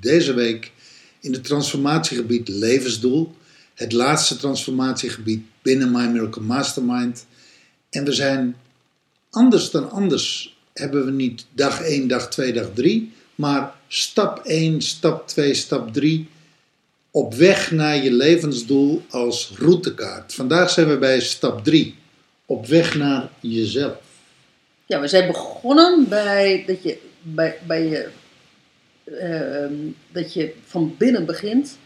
deze week in het transformatiegebied levensdoel. Het laatste transformatiegebied binnen My Miracle Mastermind. En we zijn anders dan anders. Hebben we niet dag 1, dag 2, dag 3. Maar stap 1, stap 2, stap 3 op weg naar je levensdoel als routekaart. Vandaag zijn we bij stap 3. Op weg naar jezelf. Ja, we zijn begonnen bij dat je, bij, bij je, dat je van binnen begint.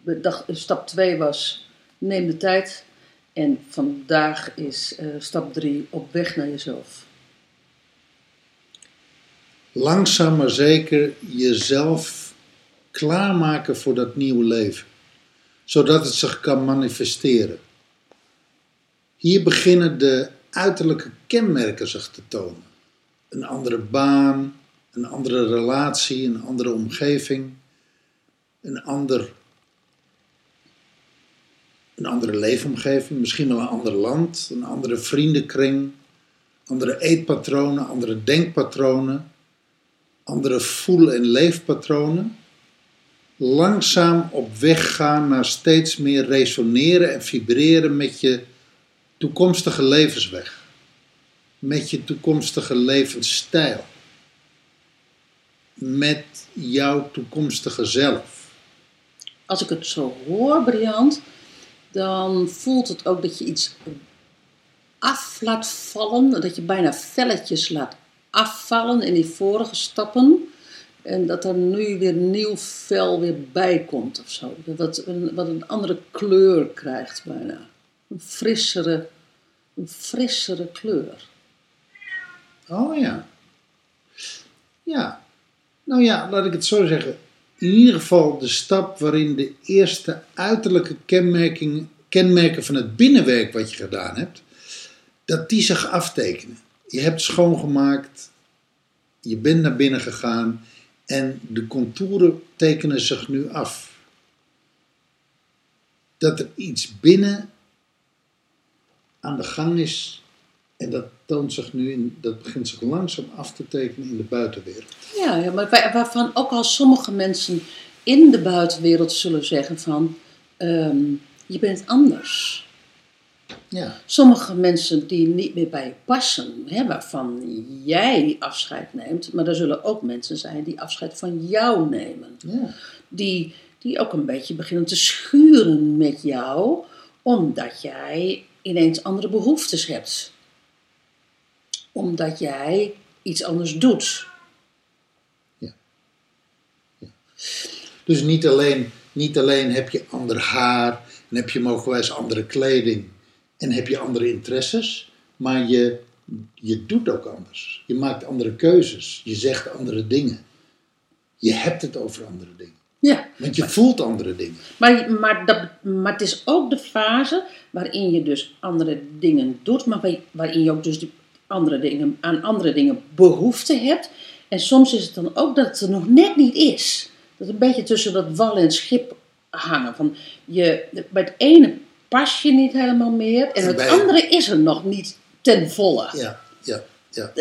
Dag, stap 2 was neem de tijd. En vandaag is eh, stap 3 op weg naar jezelf. Langzaam maar zeker jezelf klaarmaken voor dat nieuwe leven. Zodat het zich kan manifesteren. Hier beginnen de uiterlijke kenmerken zich te tonen. Een andere baan, een andere relatie, een andere omgeving, een, ander, een andere leefomgeving, misschien wel een ander land, een andere vriendenkring, andere eetpatronen, andere denkpatronen, andere voel- en leefpatronen. Langzaam op weg gaan naar steeds meer resoneren en vibreren met je toekomstige levensweg, met je toekomstige levensstijl, met jouw toekomstige zelf. Als ik het zo hoor, Briant, dan voelt het ook dat je iets af laat vallen. Dat je bijna velletjes laat afvallen in die vorige stappen. En dat er nu weer nieuw vel weer bij komt of zo. Wat een, wat een andere kleur krijgt bijna. Een frissere, een frissere kleur. Oh ja. Ja. Nou ja, laat ik het zo zeggen. In ieder geval de stap waarin de eerste uiterlijke kenmerken van het binnenwerk wat je gedaan hebt, dat die zich aftekenen. Je hebt schoongemaakt, je bent naar binnen gegaan en de contouren tekenen zich nu af. Dat er iets binnen aan de gang is en dat toont zich nu in, dat begint zich langzaam af te tekenen in de buitenwereld. Ja, ja maar waar- waarvan ook al sommige mensen in de buitenwereld zullen zeggen van... ehm, je bent anders. Ja, Sommige mensen die niet meer bij je passen, hè, waarvan jij afscheid neemt, maar er zullen ook mensen zijn die afscheid van jou nemen. ja, Die, die ook een beetje beginnen te schuren met jou, omdat jij ineens andere behoeftes hebt. Omdat jij iets anders doet. Dus niet alleen, niet alleen heb je ander haar en heb je mogelijkwijs andere kleding en heb je andere interesses, maar je, je doet ook anders. Je maakt andere keuzes, je zegt andere dingen. Je hebt het over andere dingen. Ja, Want je voelt andere dingen. Maar, maar, dat, maar het is ook de fase waarin je dus andere dingen doet, maar waar- waarin je ook dus die andere dingen, aan andere dingen behoefte hebt. En soms is het dan ook dat het er nog net niet is. Dat een beetje tussen dat wal en schip hangen. Van je, bij het ene pas je niet helemaal meer en het andere is er nog niet ten volle. Ja, ja, ja.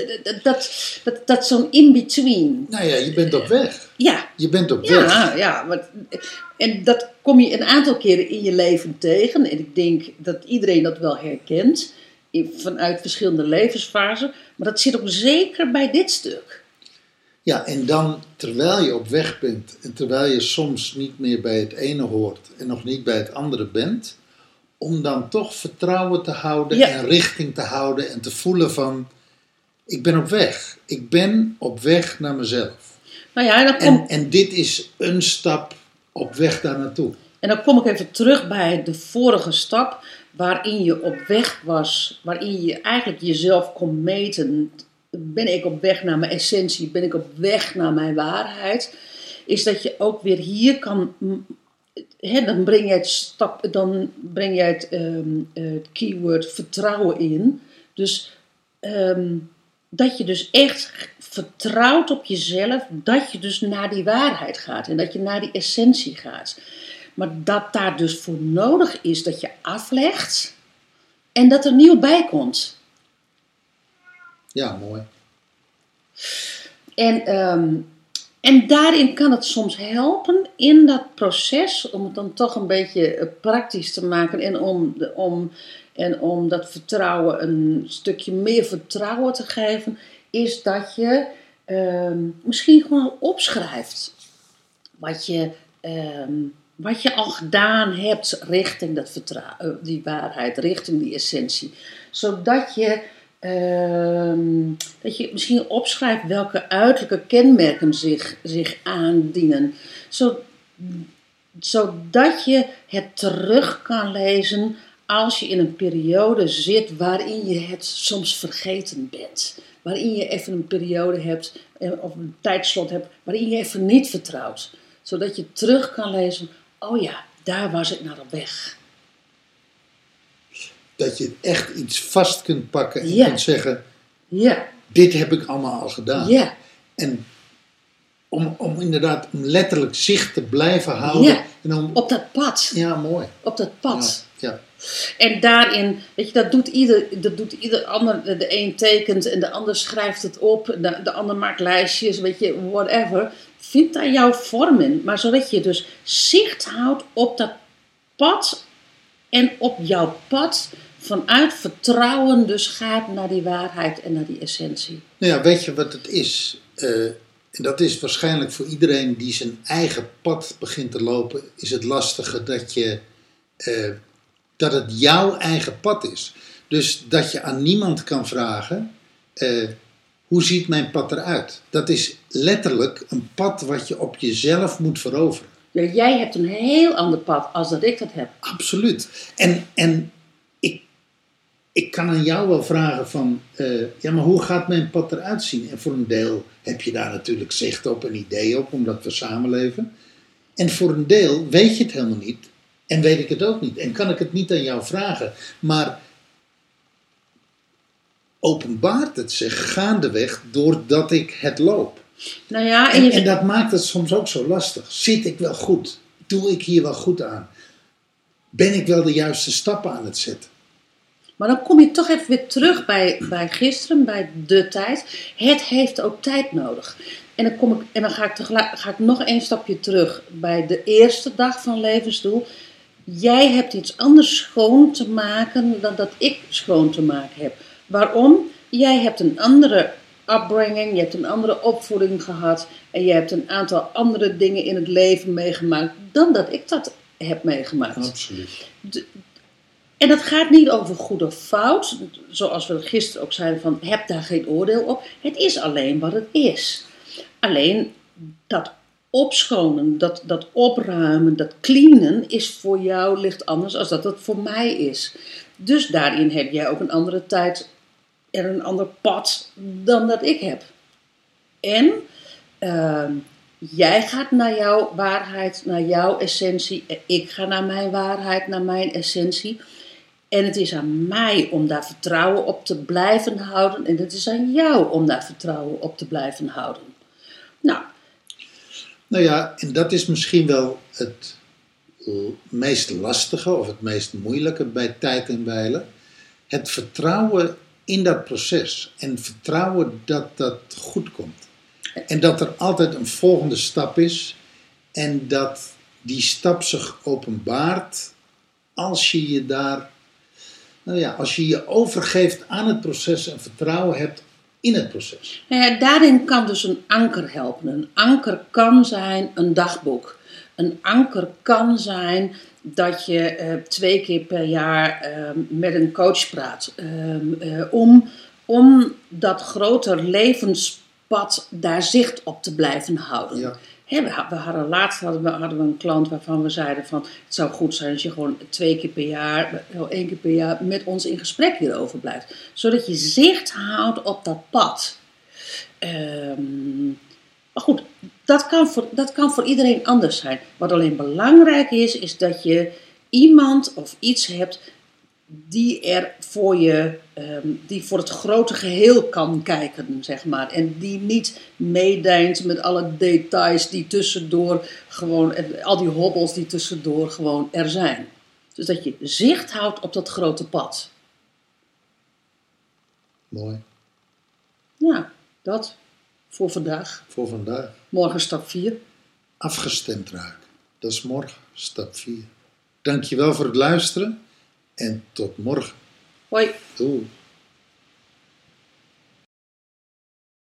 Dat, dat, dat, zo'n in-between. Nou ja, je bent op weg. Ja, Je bent op weg. ja, ja. Maar, en dat kom je een aantal keren in je leven tegen. En ik denk dat iedereen dat wel herkent. Vanuit verschillende levensfasen. Maar dat zit ook zeker bij dit stuk. Ja, en dan terwijl je op weg bent en terwijl je soms niet meer bij het ene hoort en nog niet bij het andere bent, om dan toch vertrouwen te houden Ja. en richting te houden en te voelen van, ik ben op weg. Ik ben op weg naar mezelf. Nou ja, en dan kom, En, en dit is een stap op weg daar naartoe. en dan kom ik even terug bij de vorige stap. Waarin je op weg was. Waarin je eigenlijk jezelf kon meten. Ben ik op weg naar mijn essentie? Ben ik op weg naar mijn waarheid? is dat je ook weer hier kan. Hè, dan breng je het, stap, dan breng je het, ehm, eh, het keyword vertrouwen in. Dus ehm, dat je dus echt vertrouwt op jezelf, dat je dus naar die waarheid gaat en dat je naar die essentie gaat. Maar dat daar dus voor nodig is dat je aflegt en dat er nieuw bij komt. Ja, mooi. En, ehm, en daarin kan het soms helpen in dat proces, om het dan toch een beetje eh, praktisch te maken en om, de, om, en om dat vertrouwen een stukje meer vertrouwen te geven, is dat je ehm, misschien gewoon opschrijft wat je, ehm, wat je al gedaan hebt richting dat vertrou- eh, die waarheid, richting die essentie. Zodat je, ehm, dat je misschien opschrijft welke uiterlijke kenmerken zich, zich aandienen. Zo, zodat je het terug kan lezen als je in een periode zit waarin je het soms vergeten bent. Waarin je even een periode hebt, eh, of een tijdslot hebt, waarin je even niet vertrouwt. Zodat je terug kan lezen, oh ja, daar was ik naar op weg. Dat je echt iets vast kunt pakken en Ja. kunt zeggen, Ja, dit heb ik allemaal al gedaan. ja, En om, om inderdaad om letterlijk zicht te blijven houden. En op dat pad. ja, mooi. Op dat pad. Ja, ja. En daarin, weet je, dat doet ieder, dat doet ieder ander. De, een tekent en de ander schrijft het op. De, de ander maakt lijstjes, weet je, whatever. Vind daar jouw vorm in. Maar zodat je dus zicht houdt op dat pad. En op jouw pad vanuit vertrouwen dus gaat naar die waarheid en naar die essentie. Nou ja, weet je wat het is? Eh, en dat is waarschijnlijk voor iedereen die zijn eigen pad begint te lopen, is het lastige dat, je, eh, dat het jouw eigen pad is. Dus dat je aan niemand kan vragen, eh, hoe ziet mijn pad eruit? Dat is letterlijk een pad wat je op jezelf moet veroveren. Ja, jij hebt een heel ander pad als dat ik dat heb. Absoluut. En, en ik kan aan jou wel vragen van, eh, ja, maar hoe gaat mijn pad eruit zien? En voor een deel heb je daar natuurlijk zicht op, een idee op, omdat we samenleven. En voor een deel weet je het helemaal niet en weet ik het ook niet. En kan ik het niet aan jou vragen. Maar openbaart het zich gaandeweg doordat ik het loop. Nou ja, en En, en dat maakt het soms ook zo lastig. Zit ik wel goed? Doe ik hier wel goed aan? Ben ik wel de juiste stappen aan het zetten? Maar dan kom je toch even weer terug bij, bij gisteren, bij de tijd. Het heeft ook tijd nodig. En dan, kom ik, en dan ga, ik tegelijk, ga ik nog één stapje terug bij de eerste dag van levensdoel. Jij hebt iets anders schoon te maken dan dat ik schoon te maken heb. Waarom? Jij hebt een andere upbringing, je hebt een andere opvoeding gehad en je hebt een aantal andere dingen in het leven meegemaakt dan dat ik dat heb meegemaakt. Absoluut. En dat gaat niet over goed of fout, zoals we gisteren ook zeiden van heb daar geen oordeel op. Het is alleen wat het is. Alleen dat opschonen, dat, dat opruimen, dat cleanen is voor jou licht anders als dat het voor mij is. Dus daarin heb jij ook een andere tijd en een ander pad dan dat ik heb. En ehm, jij gaat naar jouw waarheid, naar jouw essentie. En ik ga naar mijn waarheid, naar mijn essentie. En het is aan mij om daar vertrouwen op te blijven houden. En het is aan jou om daar vertrouwen op te blijven houden. Nou, Nou ja, en dat is misschien wel het meest lastige of het meest moeilijke bij tijd en wijlen. Het vertrouwen in dat proces en vertrouwen dat dat goed komt. En dat er altijd een volgende stap is en dat die stap zich openbaart als je je daar, nou ja, als je je overgeeft aan het proces en vertrouwen hebt in het proces. Nou ja, daarin kan dus een anker helpen. Een anker kan zijn een dagboek. Een anker kan zijn dat je eh, twee keer per jaar eh, met een coach praat. ehm, eh, om, om dat groter levenspad daar zicht op te blijven houden. Ja. We, ha- we hadden laatst hadden we, hadden we een klant waarvan we zeiden van het zou goed zijn als je gewoon twee keer per jaar, één keer per jaar met ons in gesprek hierover blijft. Zodat je zicht houdt op dat pad. Ehm, Maar goed, dat kan, voor, dat kan voor iedereen anders zijn. Wat alleen belangrijk is, is dat je iemand of iets hebt die er voor je, ehm, die voor het grote geheel kan kijken, zeg maar. En die niet meedijnt met alle details die tussendoor gewoon, al die hobbels die tussendoor gewoon er zijn. Dus dat je zicht houdt op dat grote pad. Mooi. Ja, dat voor vandaag. Voor vandaag. Morgen stap 4. Afgestemd raken. Dat is morgen, stap 4. Dankjewel voor het luisteren en tot morgen. Hoi. Doei.